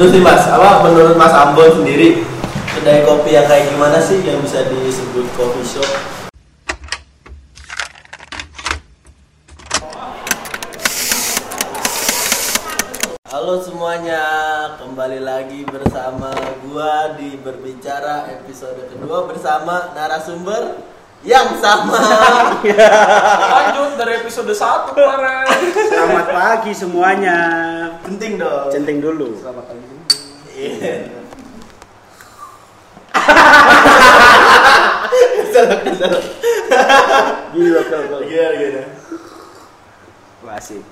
Terus nih Mas, apa menurut Mas Ambon sendiri kedai kopi yang kayak gimana sih yang bisa disebut coffee shop? Halo semuanya, kembali lagi bersama gua di berbicara episode kedua bersama narasumber yang sama. Lanjut dari episode 1 kemarin. Selamat pagi semuanya. Penting dong. Centing dulu. Selamat pagi. Kesel, kesel. Gila kau kau. Gimana, gimana? Masih.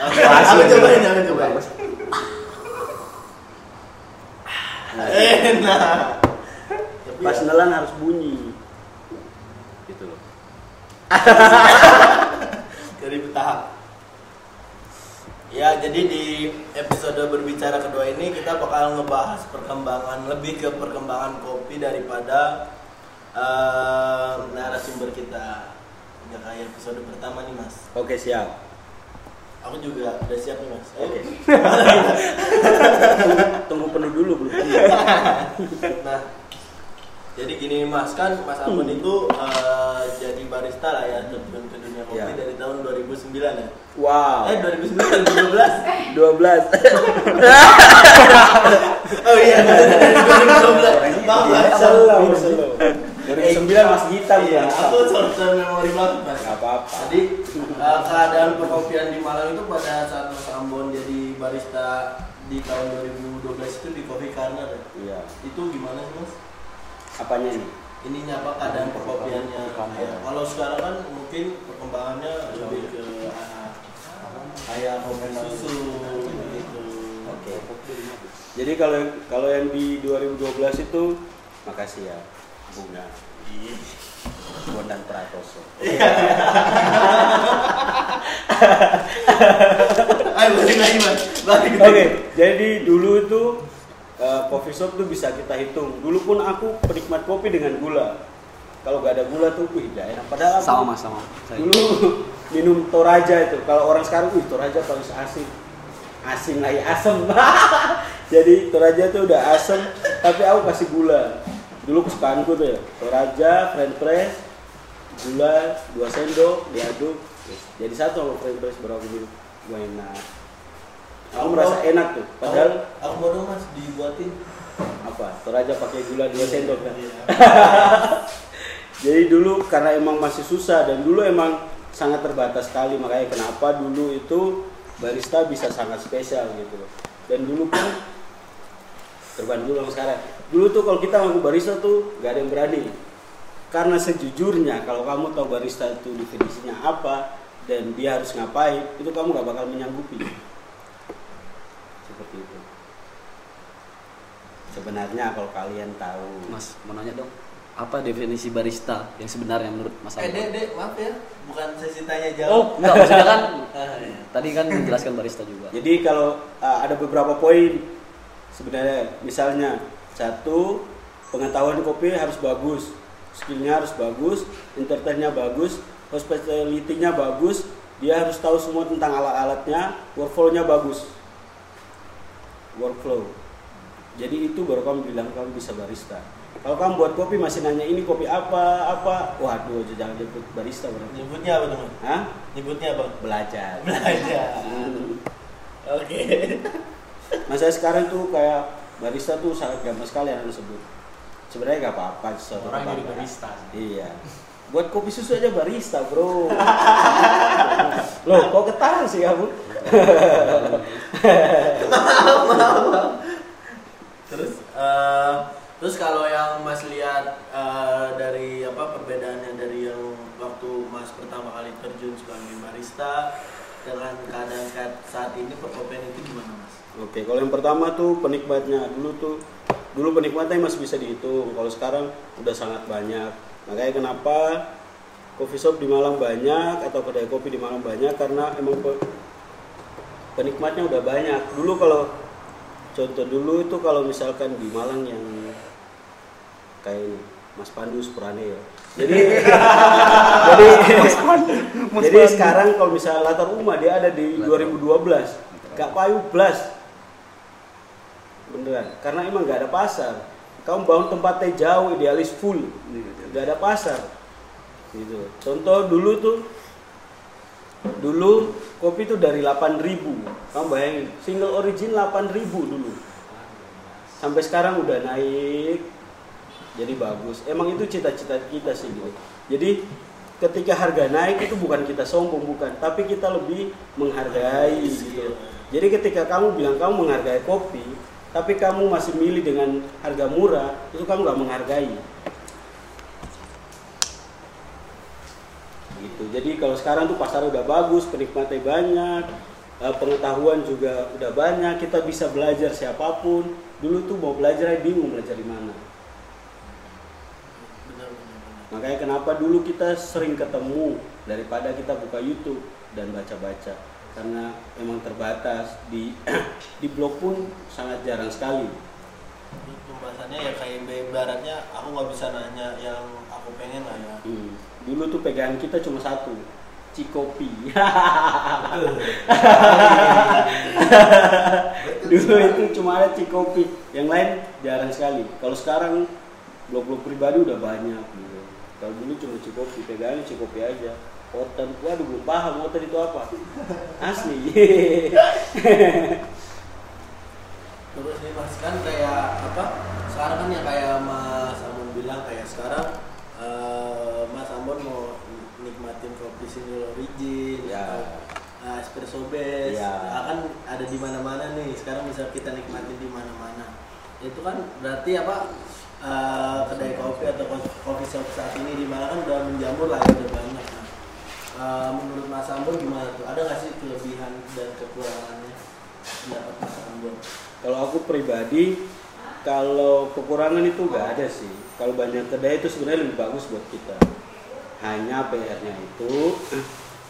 Aku aku cobain, aku cobain. Enak. Pas nelan harus bunyi. Gitu loh. dari bertahap. Ya, jadi di episode berbicara kedua ini kita bakal ngebahas perkembangan lebih ke perkembangan kopi daripada eh, narasumber kita. Ya kayak episode pertama nih, Mas. Oke siap. Aku juga udah siap nih, Mas. Ayo. Oke. Tunggu penuh dulu belum. Nah, jadi gini Mas, kan Mas Ambon itu eh, jadi barista lah ya terjun ke dunia kopi Ya. dari tahun 2009 ya. Wow. Eh 2009 2012. 12. Oh iya, dari 2012. Maaf, Mas. Selalu. 2009 masih hitam Iya, ya. aku selalu memori banget, Mas. Gak apa-apa. Jadi eh, keadaan perkopian di Malang itu pada saat Mas Ambon jadi barista di tahun 2012 itu di Coffee Corner ya. Iya. Itu gimana sih, Mas? Apanya nih? Ininya apa keadaan perkopiannya ya, kalau sekarang kan mungkin perkembangannya lebih ke kayak kopi susu gitu. Oke. Jadi kalau kalau yang di 2012 itu makasih ya bunga. Bondan Pratoso. ayo balik lagi mas. Oke, jadi dulu itu eh, coffee shop tuh bisa kita hitung. Dulu pun aku penikmat kopi dengan gula. Kalau gak ada gula tuh, wih gak enak. Padahal aku Sama sama. Saya. dulu minum Toraja itu. Kalau orang sekarang, wih Toraja paling asing. Asing lagi asem. jadi Toraja tuh udah asem, tapi aku kasih gula. Dulu kesukaanku tuh ya, Toraja, French press, gula, dua sendok, diaduk. Jadi satu sama French press aku minum. Gue enak. Aku merasa enak tuh. Padahal aku, aku mau dong mas dibuatin apa? Toraja pakai gula dua sendok kan. Iya. Jadi dulu karena emang masih susah dan dulu emang sangat terbatas sekali makanya kenapa dulu itu barista bisa sangat spesial gitu loh. Dan dulu pun terbanding dulu sama sekarang. Dulu tuh kalau kita ngaku barista tuh gak ada yang berani. Karena sejujurnya kalau kamu tahu barista itu definisinya apa dan dia harus ngapain, itu kamu gak bakal menyanggupi. Seperti itu. Sebenarnya kalau kalian tahu Mas, mau nanya dong. Apa definisi barista yang sebenarnya menurut Mas eh dek dek maaf ya bukan sesi tanya jawab Oh, enggak maksudnya kan Ah, iya. tadi kan menjelaskan barista juga. Jadi kalau uh, ada beberapa poin sebenarnya misalnya satu pengetahuan kopi harus bagus, skillnya harus bagus, entertainnya bagus, hospitality-nya bagus, dia harus tahu semua tentang alat-alatnya, workflow-nya bagus. Workflow. Jadi itu baru kamu bilang kamu bisa barista. Kalau kamu buat kopi masih nanya ini kopi apa apa, waduh jangan nyebut barista berarti. nyebutnya apa teman Hah? nyebutnya apa Belajar. belajar Hmm. oke Nah saya sekarang tuh kayak barista tuh sangat gampang sekali yang sebut. Sebenarnya gak apa-apa Orang jadi barista. Iya. Buat kopi susu aja barista bro. Loh kok ketawa sih kamu? Terus eh, terus kalau yang Mas lihat eh, dari apa perbedaannya dari yang waktu Mas pertama kali terjun sebagai barista dengan keadaan saat, saat ini perkopian itu gimana Mas? Oke kalau yang pertama tuh penikmatnya dulu tuh dulu penikmatnya masih bisa dihitung. Kalau sekarang udah sangat banyak. Makanya kenapa coffee shop di Malang banyak atau kedai kopi di Malang banyak karena emang pe- penikmatnya udah banyak. Dulu kalau contoh dulu itu kalau misalkan di Malang yang kayak ini Mas Pandu Supurane ya. Jadi jadi jadi sekarang kalau misalnya latar rumah dia ada di 2012. Gak payu blas. beneran karena emang nggak ada pasar kamu bangun tempatnya jauh idealis full. Nggak ada pasar. Gitu. Contoh dulu tuh dulu kopi tuh dari 8000 kamu bayangin single origin 8000 dulu. Sampai sekarang udah naik jadi bagus. Emang itu cita-cita kita sih gitu jadi ketika harga naik itu bukan kita sombong bukan. Tapi kita lebih menghargai gitu. Jadi ketika kamu bilang kamu menghargai kopi tapi kamu masih milih dengan harga murah itu kamu nggak menghargai. Gitu. Jadi kalau sekarang tuh pasar udah bagus penikmatnya banyak eh, pengetahuan juga udah banyak kita bisa belajar siapa pun. Dulu tuh mau belajar aja bingung belajar di mana. Benar benar benar. Makanya kenapa dulu kita sering ketemu daripada kita buka YouTube dan baca-baca karena emang terbatas di di blog pun sangat jarang sekali Ini pembahasannya ya kayak ibaratnya aku nggak bisa nanya yang aku pengen lah ya Hmm. Dulu tuh pegangan kita cuma satu, Cikopi. Dulu itu cuma ada Cikopi, yang lain jarang sekali. Kalau sekarang blog-blog pribadi udah banyak gitu. Kalau dulu cuma Cikopi, pegangan Cikopi aja. Oten, waduh belum paham oten itu apa. Asli. terus nih mas kan kayak apa sekarang kan yang kayak mas Ambon bilang kayak sekarang eh, mas Ambon mau nikmatin kopi single origin Ya. atau eh, espresso base Ya. Ah, kan ada di mana-mana nih sekarang bisa kita nikmatin di mana-mana itu kan berarti apa eh, kedai kopi atau ko- coffee shop saat ini di mana kan udah menjamur lah ya, udah banyak nah, eh, menurut mas Ambon gimana tuh ada nggak sih kelebihan dan kekurangannya pendapat mas Ambon Kalau aku pribadi, kalau kekurangan itu nggak ada sih. Kalau banyak kedai itu sebenarnya lebih bagus buat kita. Hanya PR-nya itu,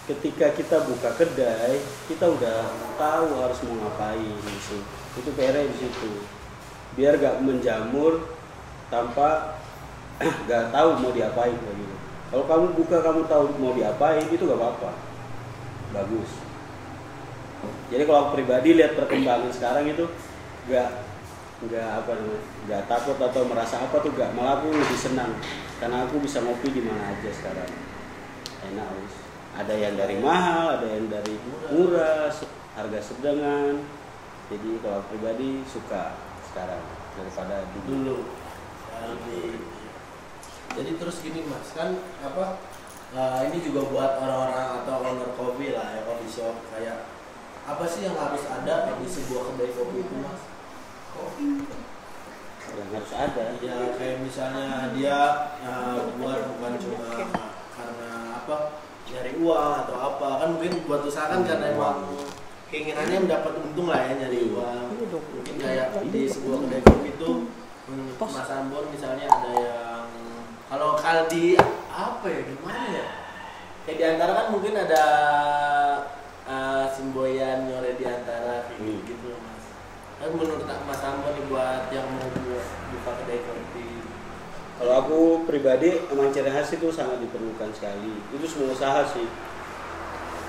ketika kita buka kedai, kita udah tahu harus mau ngapain. Itu PR-nya di situ. Biar gak menjamur tanpa gak tahu mau diapain gitu. Kalau kamu buka kamu tahu mau diapain itu gak apa-apa. Bagus. Jadi kalau aku pribadi lihat perkembangan sekarang itu nggak nggak apa nggak takut atau merasa apa tuh nggak malah aku lebih senang karena aku bisa ngopi di mana aja sekarang enak wis ada yang dari mahal ada yang dari murah harga sedengan jadi kalau pribadi suka sekarang daripada dulu jadi terus gini mas kan apa eh, ini juga buat orang-orang atau owner kopi lah ya coffee shop kayak apa sih yang harus ada di sebuah kedai kopi itu mas? Yang harus ada. Ya kayak misalnya dia eh, buat bukan cuma karena apa nyari uang atau apa kan mungkin buat usaha kan karena emang keinginannya mendapat untung lah ya nyari uang. Mungkin kayak di sebuah kedai kopi itu hmm, Mas Ambon misalnya ada yang kalau Kaldi apa ya gimana ya kayak di antara kan mungkin ada uh, Simboyan nyore di antara Hmm. gitu loh, Mas kan menurut Mas Ambon nih buat yang mau buat buka kedai kopi Kalau aku pribadi emang ciri khas itu sangat diperlukan sekali. Itu semua usaha sih.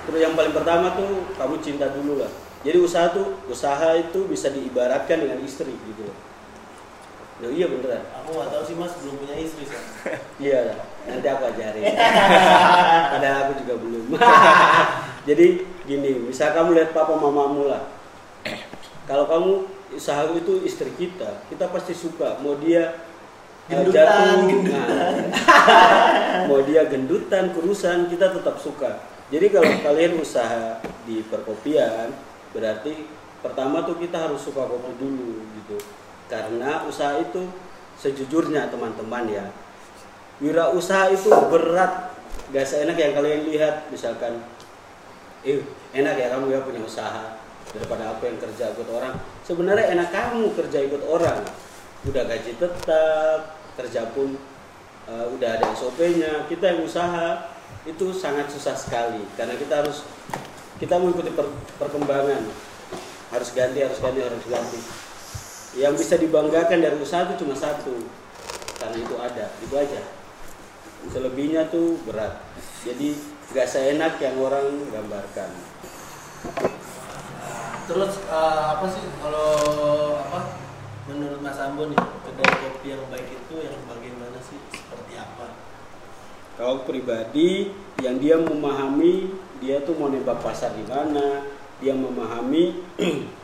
Terus yang paling pertama tuh kamu cinta dulu lah. Jadi usaha tuh usaha itu bisa diibaratkan dengan istri gitu. Ya, iya beneran. aku nggak tahu sih Mas belum punya istri sih Iya lah. Nanti aku ajarin. Padahal aku juga belum. Jadi gini, misal kamu lihat papa mamamu lah. Kalau kamu usaha itu istri kita, kita pasti suka. Mau dia eh, Gendutan, jatuh, gendutan. nah, mau dia gendutan, kurusan, kita tetap suka. Jadi kalau kalian usaha di perkopian, berarti pertama tuh kita harus suka kopi dulu gitu. Karena usaha itu sejujurnya teman-teman ya, wirausaha itu berat. Gak seenak yang kalian lihat, misalkan, eh enak ya kamu ya punya usaha daripada aku yang kerja ikut orang. Sebenarnya enak kamu kerja ikut orang, udah gaji tetap, kerja pun eh, udah ada SOP-nya. Kita yang usaha itu sangat susah sekali karena kita harus kita mengikuti per- perkembangan harus ganti harus ganti harus ganti yang bisa dibanggakan dari usaha itu cuma satu. Karena itu ada itu aja. Selebihnya tuh berat. Jadi gak seenak yang orang gambarkan. Terus eh, apa sih kalau apa Ambo nih kedai kopi yang baik itu yang bagaimana sih seperti apa? Kalau pribadi yang dia memahami dia tuh mau nembak pasar di mana, dia memahami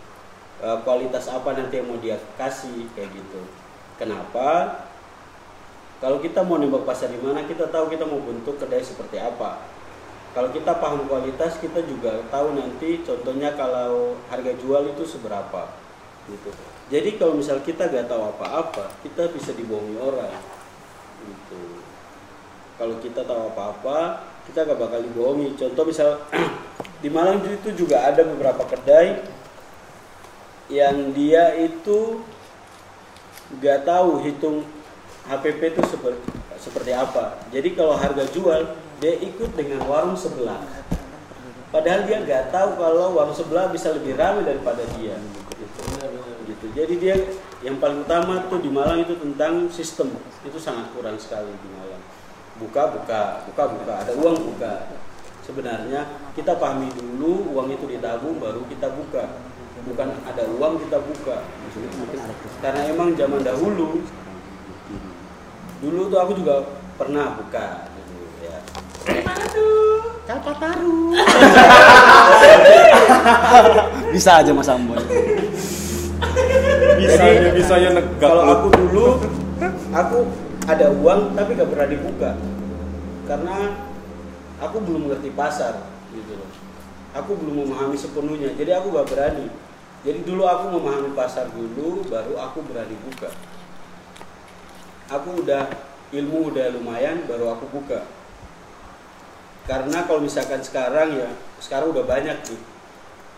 eh, kualitas apa nanti yang mau dia kasih kayak gitu. Kenapa? Kalau kita mau nembak pasar di mana, kita tahu kita mau bentuk kedai seperti apa. Kalau kita paham kualitas, kita juga tahu nanti contohnya kalau harga jual itu seberapa gitu. Jadi kalau misal kita gak tahu apa-apa, kita bisa dibohongi orang gitu kalau kita tahu apa-apa kita gak bakal dibohongi contoh misal di Malang itu juga ada beberapa kedai yang dia itu gak tahu hitung HPP itu seperti seperti apa. Jadi kalau harga jual dia ikut dengan warung sebelah. Padahal dia gak tahu kalau warung sebelah bisa lebih ramai daripada dia. Gitu. Jadi dia yang paling utama tuh di Malang itu tentang sistem. Itu sangat kurang sekali di Malang. Buka buka buka buka. Ada uang buka. Sebenarnya kita pahami dulu uang itu ditabung baru kita buka bukan ada uang kita buka. Karena emang zaman dahulu dulu tuh aku juga pernah buka gitu ya. Kalpataru Bisa aja Mas Ambon. bisa ya bisa ya negak kalau aku dulu aku ada uang tapi gak pernah dibuka. Karena aku belum mengerti pasar aku belum memahami sepenuhnya jadi aku gak berani. Jadi dulu aku memahami pasar dulu baru aku berani buka. Aku udah ilmu udah lumayan baru aku buka. Karena kalau misalkan sekarang ya sekarang udah banyak nih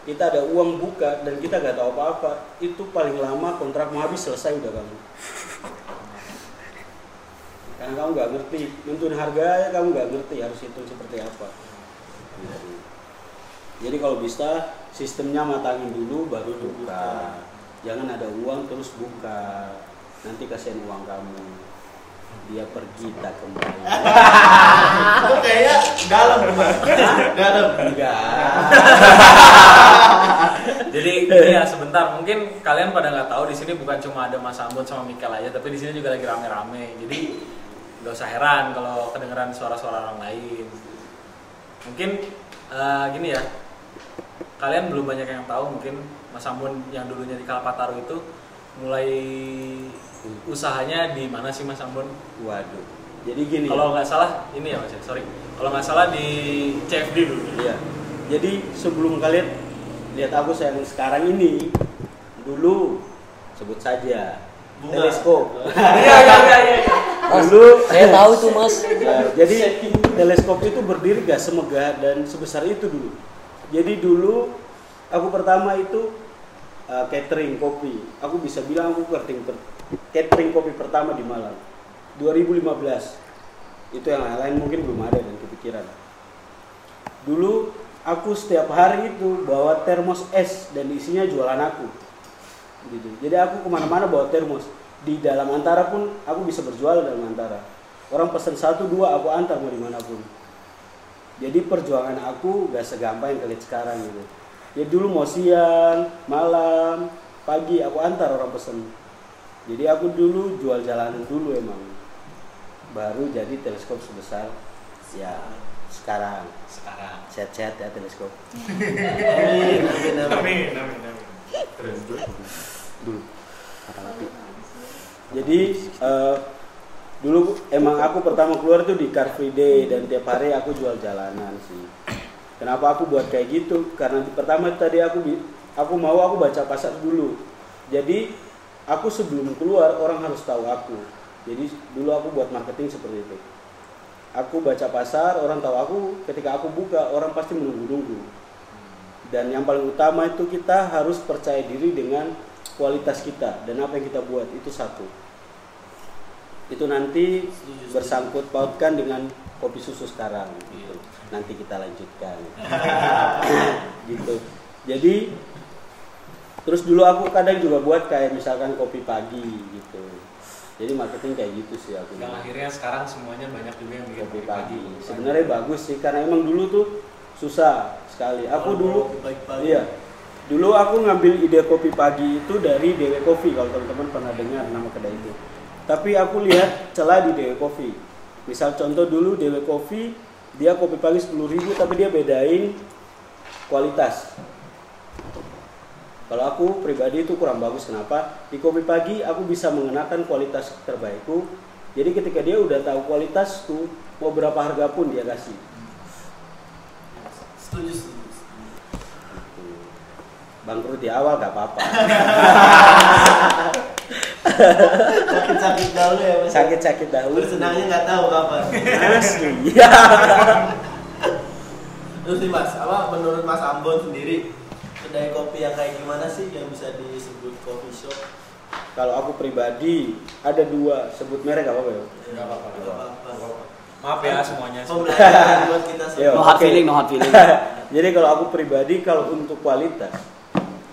kita ada uang buka dan kita nggak tahu apa-apa itu paling lama kontrak mau habis selesai udah kamu karena kamu nggak ngerti nuntun harga kamu nggak ngerti harus hitung seperti apa jadi kalau bisa sistemnya matangin dulu baru buka. jangan ada uang terus buka. Nanti kasihan uang kamu. Dia pergi tak kembali. Itu kayaknya dalam dalam. Enggak. Jadi ini ya sebentar, mungkin kalian pada nggak tahu di sini bukan cuma ada Mas Ambon sama Mikel aja, tapi di sini juga lagi rame-rame. Jadi nggak usah heran kalau kedengeran suara-suara orang lain. Mungkin eh, gini ya, kalian belum banyak yang tahu mungkin Mas Ambon yang dulunya di Kalpataru itu mulai usahanya di mana sih Mas Ambon? waduh jadi gini ya. Kalau nggak salah ini ya Mas, ya, sorry. Kalau nggak salah di CFD dulu. Iya. Jadi sebelum kalian lihat aku yang sekarang ini, dulu sebut saja Bunga. teleskop. Iya iya iya. iya. dulu Saya tahu tuh Mas. Ya, jadi teleskop itu berdiri gak semegah dan sebesar itu dulu. Jadi dulu aku pertama itu uh, catering kopi. Aku bisa bilang aku catering catering kopi pertama di Malang. 2015. Itu yang lain-lain mungkin belum ada dan kepikiran. Dulu aku setiap hari itu bawa termos es dan isinya jualan aku. Gitu. Jadi aku ke mana-mana bawa termos. Di dalam antara pun aku bisa berjual dalam antara. Orang pesan satu dua aku antar mau di mana pun. Jadi perjuangan aku gak segampang yang kalian sekarang gitu. Ya dulu mau siang, malam, pagi aku antar orang pesen. Jadi aku dulu jual jalanan dulu emang. Baru jadi teleskop sebesar ya sekarang. Sekarang. Sehat-sehat ya teleskop. amin amin amin Amin dulu. Jadi eh, dulu emang aku pertama keluar tuh di Car Free Day dan tiap hari aku jual jalanan sih. Kenapa aku buat kayak gitu? Karena pertama tadi aku aku mau aku baca pasar dulu. Jadi aku sebelum keluar orang harus tahu aku. Jadi dulu aku buat marketing seperti itu. Aku baca pasar, orang tahu aku. Ketika aku buka, orang pasti menunggu-nunggu. Dan yang paling utama itu kita harus percaya diri dengan kualitas kita dan apa yang kita buat itu satu. Itu nanti bersangkut pautkan dengan kopi susu sekarang gitu. Nanti kita lanjutkan. gitu. Jadi terus dulu aku kadang juga buat kayak misalkan kopi pagi gitu. Jadi marketing kayak gitu sih aku. Yang akhirnya sekarang semuanya banyak juga yang bikin kopi pagi. Sebenarnya bagus sih karena emang dulu tuh susah sekali. Aku dulu iya. Dulu aku ngambil ide kopi pagi itu dari Dewe Coffee kalau teman-teman pernah dengar nama kedai itu. Tapi aku lihat celah di Dewe Coffee. Misal contoh dulu Dewe Coffee dia kopi pagi 10.000 tapi dia bedain kualitas. Kalau aku pribadi itu kurang bagus kenapa? Di kopi pagi aku bisa mengenakan kualitas terbaikku. Jadi ketika dia udah tahu kualitasku, mau berapa harga pun dia kasih. Setuju. setuju. Bangkrut di awal gak apa-apa. Sakit-sakit dahulu ya mas. Sakit-sakit dahulu. Bersenangnya nggak tahu kapan. Asli. Ya. Terus nih mas, apa menurut Mas Ambon sendiri kedai kopi yang kayak gimana sih yang bisa disebut coffee shop? Kalau aku pribadi ada dua sebut merek gak apa-apa ya? Nggak apa-apa. Nggak apa-apa. Maaf ya semuanya. Pembelajaran buat kita Yo. No semua. hard feeling, no hard feeling. Jadi kalau aku pribadi kalau untuk kualitas,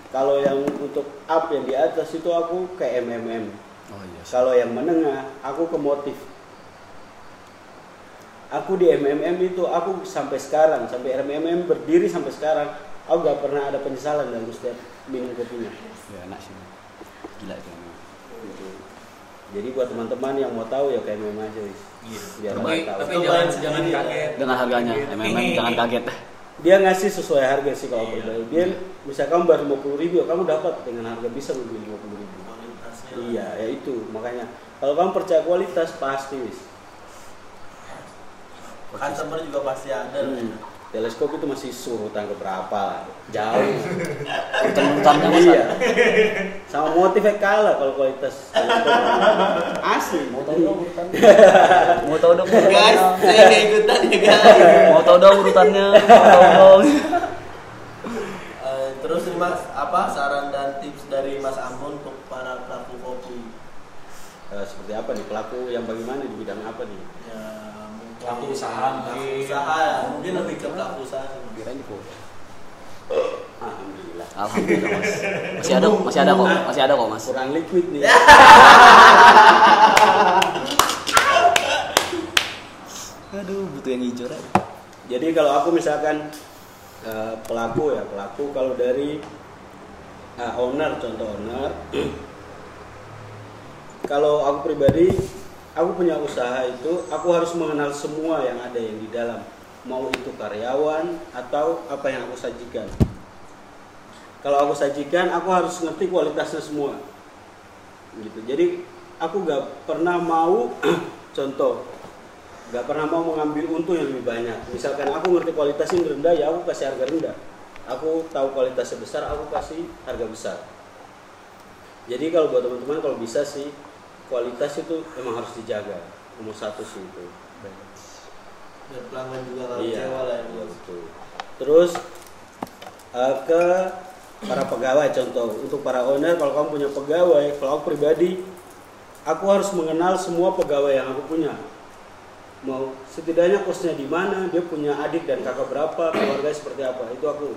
kalau yang untuk up yang di atas itu aku ke MMM. Oh iya. Kalau yang menengah aku ke motif. Aku di MMM itu aku sampai sekarang sampai MMM berdiri sampai sekarang aku gak pernah ada penyesalan dalam setiap minum kopinya. Ya enak sih. Gila itu. Gitu. Jadi buat teman-teman yang mau tahu ya kayak MMM aja. Iya. Biar Tapi, tapi jangan, jangan kaget. Dengan harganya, MMM jangan kaget. Dia ngasih sesuai harga sih kalau Iya. Dia misalkan baru 50 ribu, kamu dapat dengan harga bisa lebih 50 ribu. Kualitasnya. Iya, ya itu makanya kalau kamu percaya kualitas pasti wis. Customer juga pasti ada. Hmm. Teleskop itu masih surutan ke berapa lah, jauh. Mas. iya. Sama motifnya kalah kalau kualitas. Asli. Mau tahu dong urutannya? Mau tahu dong Guys, urutannya? saya nggak ikutan ya guys. Mau tahu dong urutannya? Mau tahu dong? Eh, terus nih mas, apa saran dan tips dari Mas Ambon untuk para pelaku kopi? Eh, seperti apa nih pelaku yang bagaimana di bidang apa nih? Ya, Pelaku usaha pelaku mungkin. usaha ya, mungkin lebih ke pelaku usaha. Kirain di foto. Alhamdulillah. Alhamdulillah mas. Masih ada, masih ada kok, masih ada kok mas. Kurang liquid nih. Aduh, butuh yang hijau Ren. Jadi kalau aku misalkan eh, pelaku ya pelaku kalau dari eh, owner contoh owner kalau aku pribadi aku punya usaha itu aku harus mengenal semua yang ada yang di dalam mau itu karyawan atau apa yang aku sajikan kalau aku sajikan aku harus ngerti kualitasnya semua gitu jadi aku gak pernah mau contoh nggak pernah mau mengambil untung yang lebih banyak. Misalkan aku ngerti kualitasnya rendah, ya aku kasih harga rendah. Aku tahu kualitasnya besar, aku kasih harga besar. Jadi kalau buat teman-teman kalau bisa sih kualitas itu emang harus dijaga. Nomor satu sih itu. Biar pelanggan juga nggak Iya. kecewa lah ya. Terus eh, ke para pegawai contoh untuk para owner kalau kamu punya pegawai, kalau aku pribadi aku harus mengenal semua pegawai yang aku punya. Mau setidaknya kosnya di mana, dia punya adik dan kakak berapa, keluarga seperti apa. Itu aku.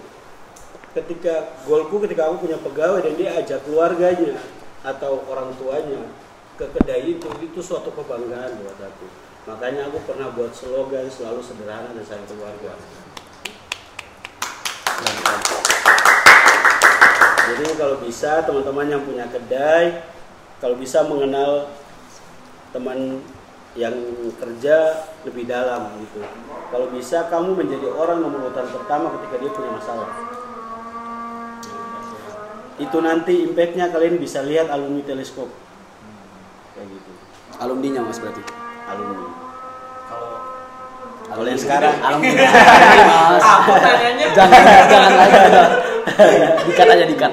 Ketika goalku ketika aku punya pegawai dan dia ajak keluarganya atau orang tuanya ke kedai itu itu suatu kebanggaan buat aku. Makanya aku pernah buat slogan selalu sederhana dan sayang keluarga. Jadi kalau bisa teman-teman yang punya kedai, kalau bisa mengenal teman yang kerja lebih dalam gitu. Kalau bisa kamu menjadi orang nomor urutan pertama ketika dia punya masalah. Itu nanti impactnya kalian bisa lihat alumni teleskop. Kayak gitu. Alumninya mas berarti. Alumni. Kalau Kalau yang sekarang Alumni. mas. aku tanyanya Jangan, jangan lagi. Dikat aja dikat.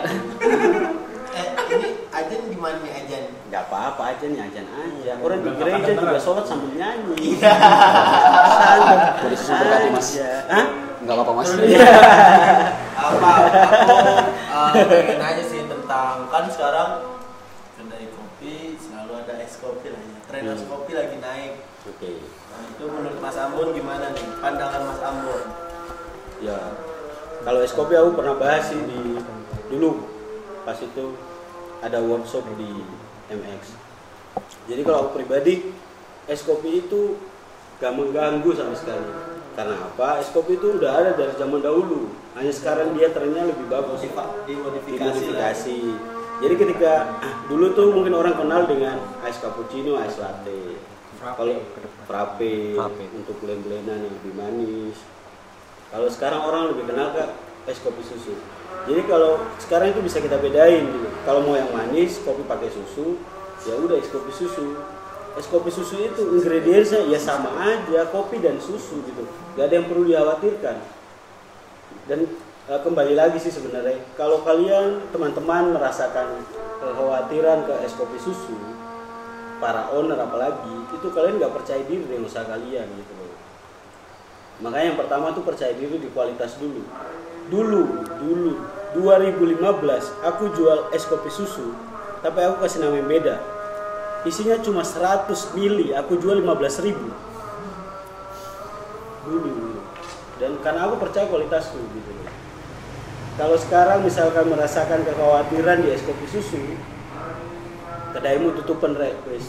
Eh, ini ajan gimana nih ajan? nggak apa-apa aja nih ajan aja. Orang di gereja juga sholat sambil nyanyi. Boleh susu berkati mas. Aja. Hah? Enggak apa-apa mas. apa aku uh, pengen aja sih tentang kan sekarang kedai kopi selalu ada es kopi lah tren es Hmm. kopi lagi naik Oke. nah, itu menurut Mas Ambon gimana nih pandangan Mas Ambon Ya, kalau es kopi aku pernah bahas sih di dulu pas itu ada workshop di MX. Jadi kalau aku pribadi es kopi itu gak mengganggu sama sekali. Karena apa? Es kopi itu udah ada dari zaman dahulu. Hanya sekarang dia trennya lebih bagus. Dimodifikasi dimodifikasi. Jadi ketika dulu tuh mungkin orang kenal dengan ice cappuccino, ice latte. Kalau frappe, Frappe. untuk blend-blendan yang lebih manis. Kalau sekarang orang lebih kenal ke es kopi susu. Jadi kalau sekarang itu bisa kita bedain gitu. Kalau mau yang manis, kopi pakai susu, ya udah es kopi susu. Es kopi susu itu ingredientsnya ya sama aja, kopi dan susu gitu. Gak ada yang perlu dikhawatirkan dan kembali lagi sih sebenarnya. Kalau kalian teman-teman merasakan kekhawatiran ke es kopi susu para owner apalagi itu kalian nggak percaya diri dengan usaha kalian gitu loh. Makanya yang pertama tuh percaya diri di kualitas dulu. Dulu dulu 2015 aku jual es kopi susu tapi aku kasih nama yang beda. Isinya cuma 100 mili aku jual 15.000 ribu. Dulu. Dan karena aku percaya kualitasku gitu. Kalau sekarang misalkan merasakan kekhawatiran di es kopi susu, kedaimu tutupan rek wes.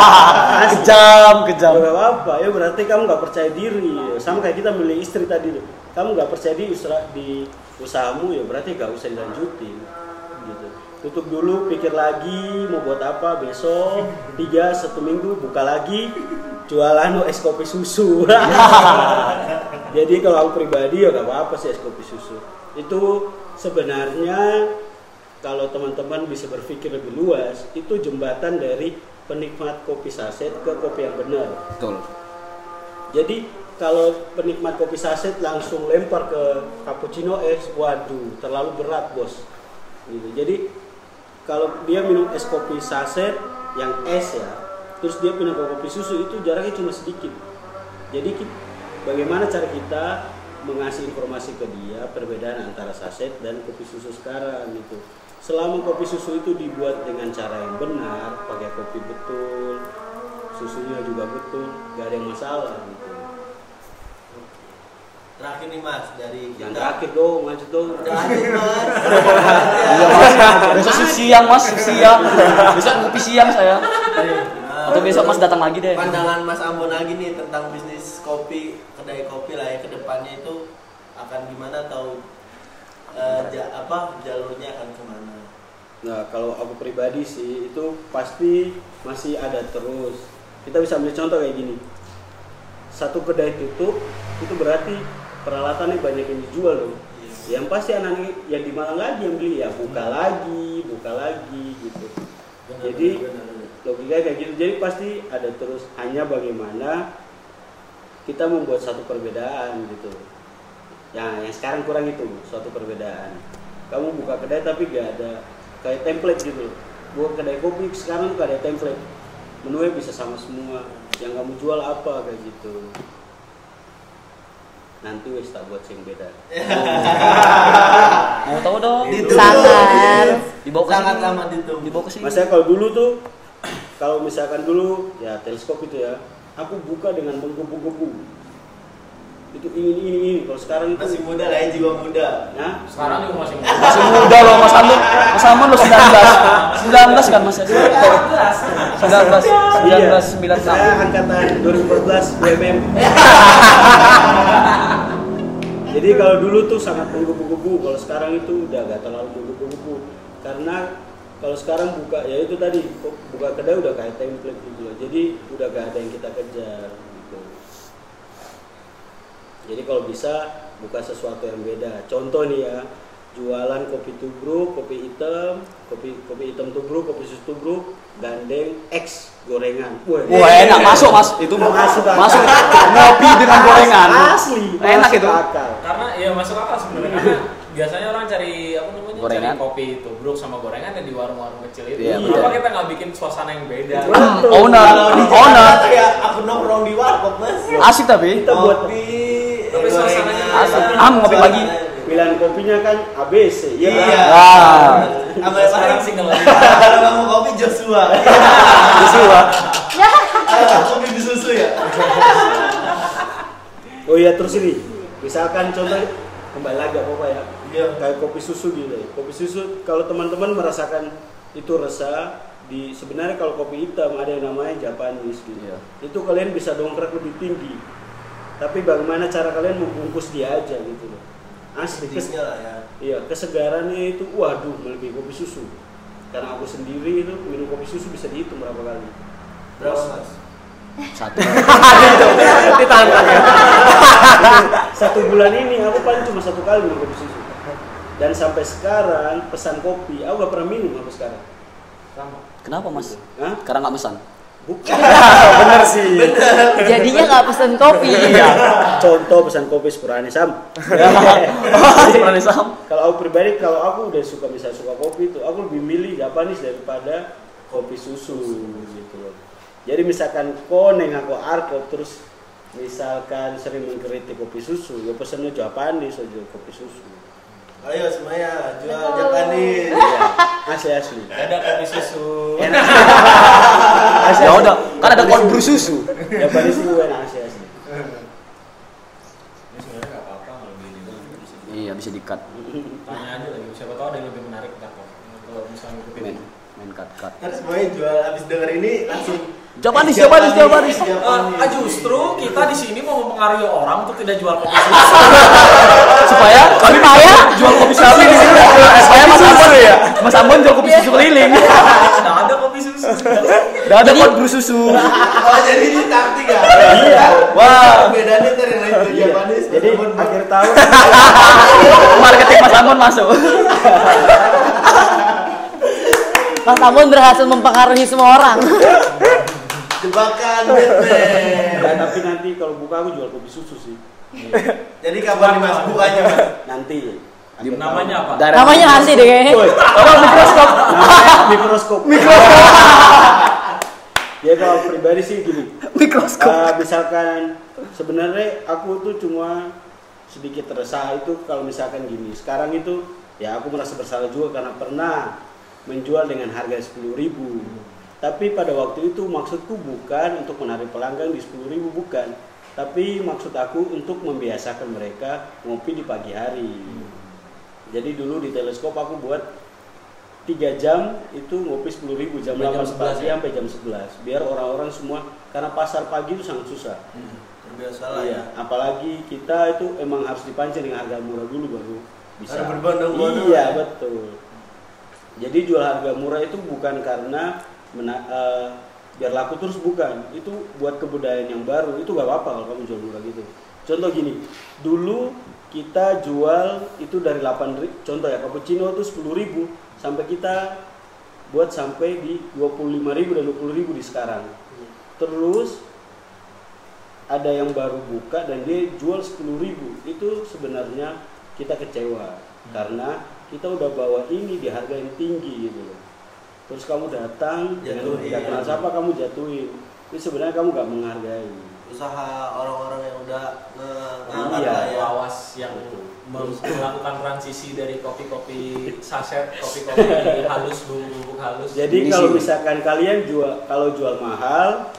kejam kejam Gak apa-apa, ya berarti kamu nggak percaya diri. Sama kayak kita milih istri tadi tuh. Kamu nggak percaya diri usaha, di usahamu ya berarti nggak usah dilanjutin. Gitu. Tutup dulu, pikir lagi mau buat apa besok tiga satu minggu buka lagi jualan es kopi susu. Jadi kalau aku pribadi ya nggak apa-apa sih es kopi susu. Itu sebenarnya kalau teman-teman bisa berpikir lebih luas, itu jembatan dari penikmat kopi saset ke kopi yang benar. betul Jadi kalau penikmat kopi saset langsung lempar ke cappuccino es, waduh, terlalu berat bos. Gitu. Jadi kalau dia minum es kopi saset yang es ya, terus dia ke kopi susu itu jaraknya cuma sedikit. Jadi bagaimana cara kita mengasih informasi ke dia perbedaan antara saset dan kopi susu sekarang gitu. Selama kopi susu itu dibuat dengan cara yang benar, pakai kopi betul, susunya juga betul, gak ada yang masalah gitu. Terakhir nih Mas dari kita. Yang terakhir dong, lanjut dong. Terakhir Mas. iya mas besok siang mas siang besok kopi siang saya atau besok mas datang lagi deh Pandangan Mas Ambon lagi nih tentang bisnis kopi, kedai kopi lah ya ke depannya itu akan gimana atau eh, ja- apa jalurnya akan ke mana? Nah, kalau aku pribadi sih itu pasti masih ada terus. Kita bisa ambil contoh kayak gini. Satu kedai tutup, itu berarti peralatannya banyak yang dijual loh. Yang pasti anak yang di Malang lagi yang beli ya buka lagi, buka lagi gitu. Jadi logika kayak gitu. Jadi pasti ada terus. Hanya bagaimana kita membuat satu perbedaan gitu. Ya, yang sekarang kurang itu suatu perbedaan. Kamu buka kedai tapi gak ada kayak template gitu. Buat kedai kopi sekarang gak ada template. Menunya bisa sama semua. Yang kamu jual apa kayak gitu. Nanti wes tak buat yang beda. mau tahu dong. Sangat. dibawa ke ditunggu. dibawa ke sini Maksudnya kalau dulu tuh kalau misalkan dulu ya teleskop itu ya, aku buka dengan menggebu-gebu. Itu ingin ini ini. Kalau sekarang itu Masih muda lah ya jiwa muda. Nah, Sekarang juga masih muda. masih muda loh mas Amon mas Amon lo 19 19 kan mas 19 iya. 19 96 Saya angkatan 2014 BMM. Jadi kalau dulu tuh sangat menggebu-gebu, kalau sekarang itu udah gak terlalu menggebu-gebu. Karena kalau sekarang buka ya itu tadi buka kedai udah kayak template gitu loh. Jadi udah gak ada yang kita kejar gitu. Jadi kalau bisa buka sesuatu yang beda. Contoh nih ya, jualan kopi tubruk, kopi hitam, kopi kopi hitam tubruk, kopi susu tubruk, gandeng X gorengan. Wah, Wah enak masuk mas itu Masuk akal. masuk ngopi dengan gorengan Asli, enak masuk itu akal. Karena ya masuk akal sebenarnya karena biasanya orang cari Gorengan. cari kopi tubruk sama gorengan yang di warung-warung kecil itu. Iya, Kenapa kita nggak bikin suasana yang beda? Betul. owner di owner ya aku nongkrong di warkop Mas. asik tapi Kita buat Kopi. Tapi suasananya asik. Ah, mau ngopi pagi. pilihan kopinya kan ABC, ya Iya. kan? Ah. Sama Sekarang paling single lagi. Kalau kamu kopi Joshua. Joshua Kalau kopi di susu ya. Oh iya terus ini, misalkan contoh kembali lagi apa apa ya? Iya. Kayak kopi susu gitu. ya. Kopi susu kalau teman-teman merasakan itu resah di sebenarnya kalau kopi hitam ada yang namanya Japanese gitu. Iya. Itu kalian bisa dongkrak lebih tinggi. tapi bagaimana cara kalian membungkus dia aja gitu loh asli kes- lah ya. iya kesegarannya itu waduh melebihi kopi susu karena aku sendiri itu minum kopi susu bisa dihitung berapa kali Berapa mas? Satu. Ditantang ya. satu bulan ini aku paling cuma satu kali minum kopi susu dan sampai sekarang pesan kopi aku gak pernah minum sampai sekarang Kenapa mas? Hah? Karena nggak pesan. bukan Bener sih. Jadinya nggak pesen kopi. Iya. contoh pesan kopi sepurane sam Pernah Sam? kalau aku pribadi kalau aku udah suka misal suka kopi itu aku lebih milih Japanese daripada kopi susu gitu loh jadi misalkan koneng aku arkop terus misalkan sering mengkritik kopi susu ya pesannya Japanese aja kopi susu Ayo semuanya jual Japanese. Iya, asli asli Ada kopi susu. enak asli Ya asli. udah, kan ada cold brew susu. Japanese itu enak asli asli Ini sebenarnya nggak apa-apa kalau gini doang. Iya bisa dikat. Tanya aja lagi. Siapa tahu ada yang lebih menarik ntar kok. Kalau misalnya ngikutin. Main, main cut cut. Ntar semuanya jual habis denger ini langsung Japanese, Japanese, Japanese. Eh, ah, justru kita di sini mau mempengaruhi orang untuk tidak jual kopi susu. Supaya kami Supaya? jual kopi susu di sini. Supaya Mas Ambon ya. Mas Ambon jual kopi susu keliling. Nggak ada kopi susu. Udah ada brew susu. Oh jadi ini taktik ya? Iya. Wah. Bedanya yang lain jual Iya. Japanese. jadi akhir tahun Marketing Mas Ambon masuk. Mas Ambon berhasil mempengaruhi semua orang. Jebakan Batman. Ya, tapi nanti kalau buka aku jual kopi susu sih Jadi kapan mas bukanya mas? nanti Akhir Namanya apa? Daerah- Namanya nanti deh kayaknya. Apa mikroskop? namanya mikroskop ya kalau pribadi sih gini Mikroskop. Eh, misalkan sebenarnya aku tuh cuma sedikit resah itu kalau misalkan gini sekarang itu ya aku merasa bersalah juga karena pernah menjual dengan harga 10.000 ribu tapi pada waktu itu maksudku bukan untuk menarik pelanggan di 10.000 ribu bukan tapi maksud aku untuk membiasakan mereka ngopi di pagi hari jadi dulu di teleskop aku buat tiga jam itu ngopi 10.000 ribu jam Sampai jam 8 pagi 11 ya? sampai jam 11 biar orang-orang semua karena pasar pagi itu sangat susah Terbiasa lah Iya, ya. apalagi kita itu emang harus dipancing dengan harga murah dulu baru bisa. Harus berbondong-bondong Iya, ya. betul. Jadi jual harga murah itu bukan karena mena- eh, biar laku terus bukan. Itu buat kebudayaan yang baru. Itu gak apa-apa kalau kamu jual murah gitu. Contoh gini, dulu kita jual itu dari 8 ri- contoh ya cappuccino itu 10.000 sampai kita buat sampai di 25.000 dan 20.000 di sekarang. Terus ada yang baru buka dan dia jual 10.000 itu sebenarnya kita kecewa karena kita udah bawa ini di harga yang tinggi gitu loh terus kamu datang Jatuhin. tidak kenal siapa kamu jatuhin itu sebenarnya kamu nggak menghargai Usaha orang-orang yang udah Iya. ngangkat lah ya. Lawas yang melakukan transisi dari kopi-kopi saset, kopi-kopi halus, bubuk-bubuk halus. jadi Ini kalau sih. misalkan kalian jual kalau jual mahal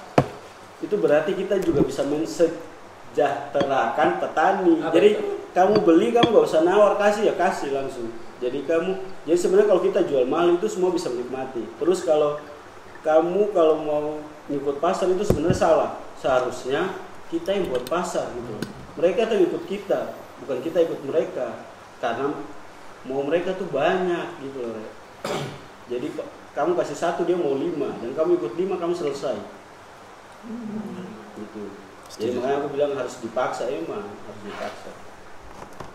itu berarti kita juga bisa mensejahterakan petani Ah, jadi kamu beli kamu nggak usah nawar kasih ya kasih langsung jadi kamu jadi sebenarnya kalau kita jual mahal itu semua bisa menikmati. Terus kalau kamu kalau mau ngikut pasar itu sebenarnya salah. Seharusnya kita yang buat pasar gitu. Mereka tuh ikut kita bukan kita ikut mereka. Karena mau mereka tuh banyak gitu loh jadi kamu kasih satu dia mau lima. Dan kamu ikut lima kamu selesai. Gitu. Jadi makanya aku bilang harus dipaksa emang harus dipaksa.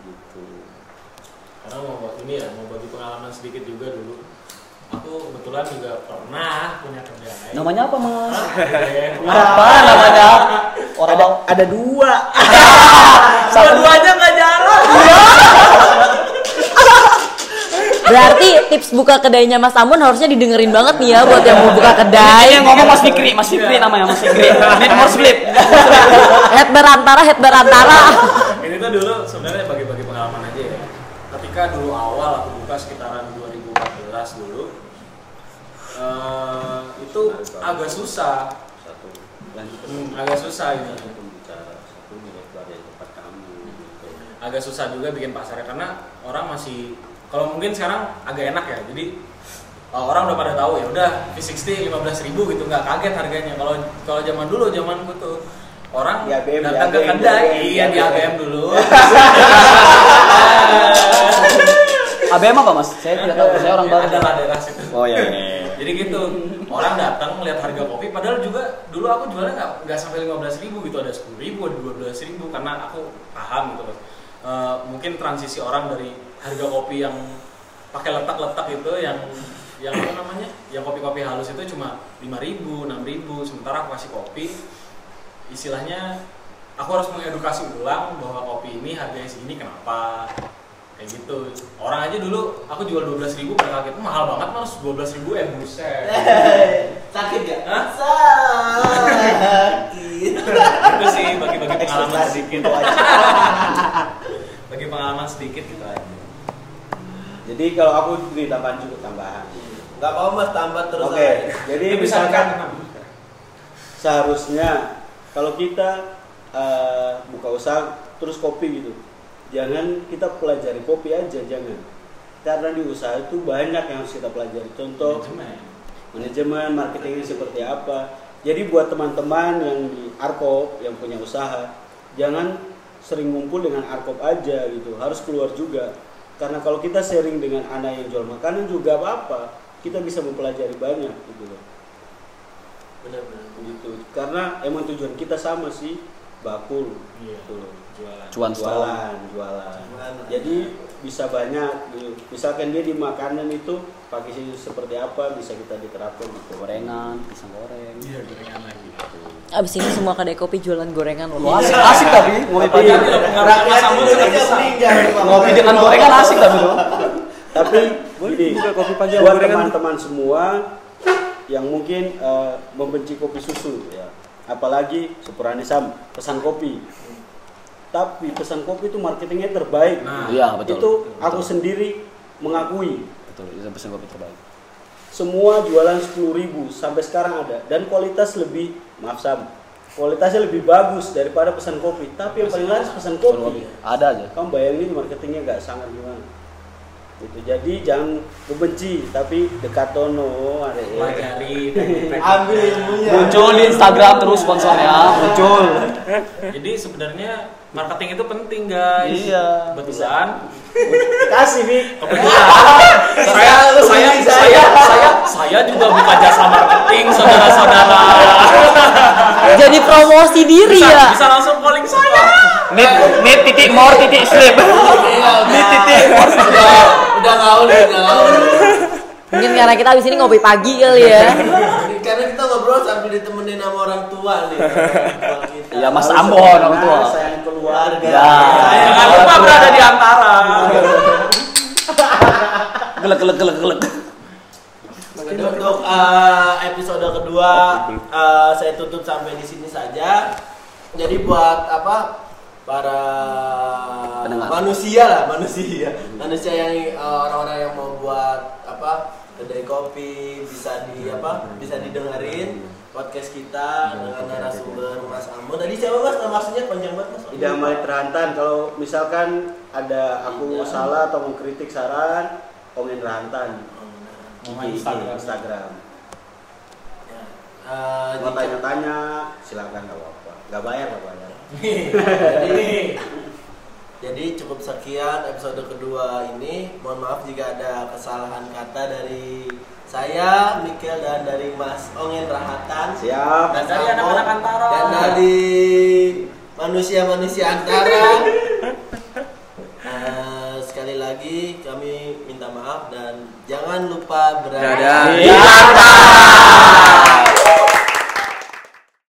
Gitu Karena mau buat ini ya, mau bagi pengalaman sedikit juga dulu. Aku kebetulan juga pernah punya kedai. Namanya apa mas? Apa namanya? Orang ada ada dua Dua-duanya nggak jalan. Berarti tips buka kedainya Mas Ambon harusnya didengerin banget nih ya buat yang mau buka Ini kedai. yang ngomong Mas Fikri, Mas Fikri namanya Mas Fikri. Need more sleep. Head berantara, head berantara. Ini tuh dulu sebenarnya bagi-bagi pengalaman aja ya. Ketika dulu awal aku buka sekitaran 2014 dulu, eh, itu agak susah, satu Hmm, agak susah ini. satu bicara satu melebar dari tempat kamu gitu. agak susah juga bikin pasarnya karena orang masih kalau mungkin sekarang agak enak ya jadi uh, orang udah pada tahu ya udah V60 15.000 ribu gitu nggak kaget harganya kalau kalau zaman dulu zamanku tuh orang ABM, di datang ke kedai di ABM, iya di ABM dulu ABM apa mas? Saya tidak tahu, saya orang baru. adalah daerah situ Oh iya. Jadi gitu orang datang melihat harga kopi padahal juga dulu aku jualnya nggak nggak sampai lima belas ribu gitu ada sepuluh ribu ada dua belas ribu karena aku paham gitu loh. Eh, mungkin transisi orang dari harga kopi yang pakai letak-letak itu yang yang apa namanya yang kopi-kopi halus itu cuma lima ribu enam ribu sementara aku kasih kopi istilahnya aku harus mengedukasi ulang bahwa kopi ini harganya segini kenapa kayak gitu orang aja dulu aku jual dua belas ribu pada kaget mahal banget mas dua belas ribu eh buset Sakit gak? Hah? Sakit. itu sih bagi-bagi pengalaman Ekspektasi sedikit aja. bagi pengalaman sedikit gitu aja Jadi kalau aku beri tambahan juga tambahan. Gak apa mas tambah terus Oke, aja. jadi bisa misalkan seharusnya kalau kita eh, buka usaha terus kopi gitu, jangan kita pelajari kopi aja jangan. Karena di usaha itu banyak yang harus kita pelajari. Contoh Manajemen. manajemen, marketingnya seperti apa. Jadi buat teman-teman yang di Arkop yang punya usaha, jangan sering ngumpul dengan Arkop aja gitu, harus keluar juga. Karena kalau kita sharing dengan anak yang jual makanan juga apa-apa, kita bisa mempelajari banyak gitu loh. Bener-bener. Gitu. Karena emang tujuan kita sama sih, bakul Iya. gitu loh. jualan Cuan strong. Jualan, jualan. Jualan. Jadi bisa banyak gitu. Misalkan dia di makanan itu pakai sih seperti apa bisa kita diterapkan gitu. Gorengan, pisang goreng. iya gorengan lagi Abis ini semua kedai kopi jualan gorengan loh. Wah, asik, asik tapi ngopi pagi. Tapi. Ngopi dengan gorengan asik tapi loh. Tapi gini, buka kopi pagi buat teman-teman semua yang mungkin eh, membenci kopi susu ya, apalagi Supuranisam pesan kopi. Tapi pesan kopi itu marketingnya terbaik. Nah, Iya, betul. Itu aku Betul. sendiri mengakui. Betul, itu pesan kopi terbaik. Semua jualan 10.000 sampai sekarang ada dan kualitas lebih maaf Sam. Kualitasnya lebih bagus daripada pesan kopi. Tapi yang paling laris pesan Pesan kopi. Ada aja. kamu bayangin marketingnya nggak sangat gimana gitu jadi jangan membenci tapi dekat tono ada ya. pelajari. Ambil ilmunya. Muncul di Instagram terus sponsornya, muncul. jadi sebenarnya marketing itu penting guys Iya. kebetulan kasih nih kebetulan saya saya saya saya saya juga buka jasa marketing saudara-saudara Jadi promosi diri bisa, ya. bisa langsung calling saya Nit, nit titik more titik slip. Ini titik. Udah, udah gaul, udah gaul. Mungkin karena kita abis ini ngopi pagi kali ya. Karena kita ngobrol sambil ditemenin sama orang tua nih. Orang tua kita. Iya, Mas Ambon orang tua. sayang keluarga Ya. jangan lupa berada di antara Gelek gelek gelek gelek. Jadi untuk uh, episode kedua uh, saya tutup sampai di sini saja. Jadi buat apa para Pendengar. manusia lah manusia. Manusia yang uh, orang-orang yang mau buat apa kedai kopi bisa di apa bisa didengerin podcast kita dengan narasumber Mas Ambo. Tadi siapa Mas? Maksudnya panjang banget Mas. Tidak malik terhantan kalau misalkan ada aku Tidak. salah atau mau kritik saran komen rantan Mau IG, Instagram. Instagram. Ya. Uh, mau tanya-tanya silakan nggak apa-apa. Nggak bayar nggak bayar jadi jadi cukup sekian episode kedua ini. Mohon maaf jika ada kesalahan kata dari saya Mikel dan dari Mas Ongen Rahatan. Siap. Dan dari Mas anak-anak Antara. dan dari manusia-manusia antara. Eh, sekali lagi kami minta maaf dan jangan lupa berada Dadah. Iya.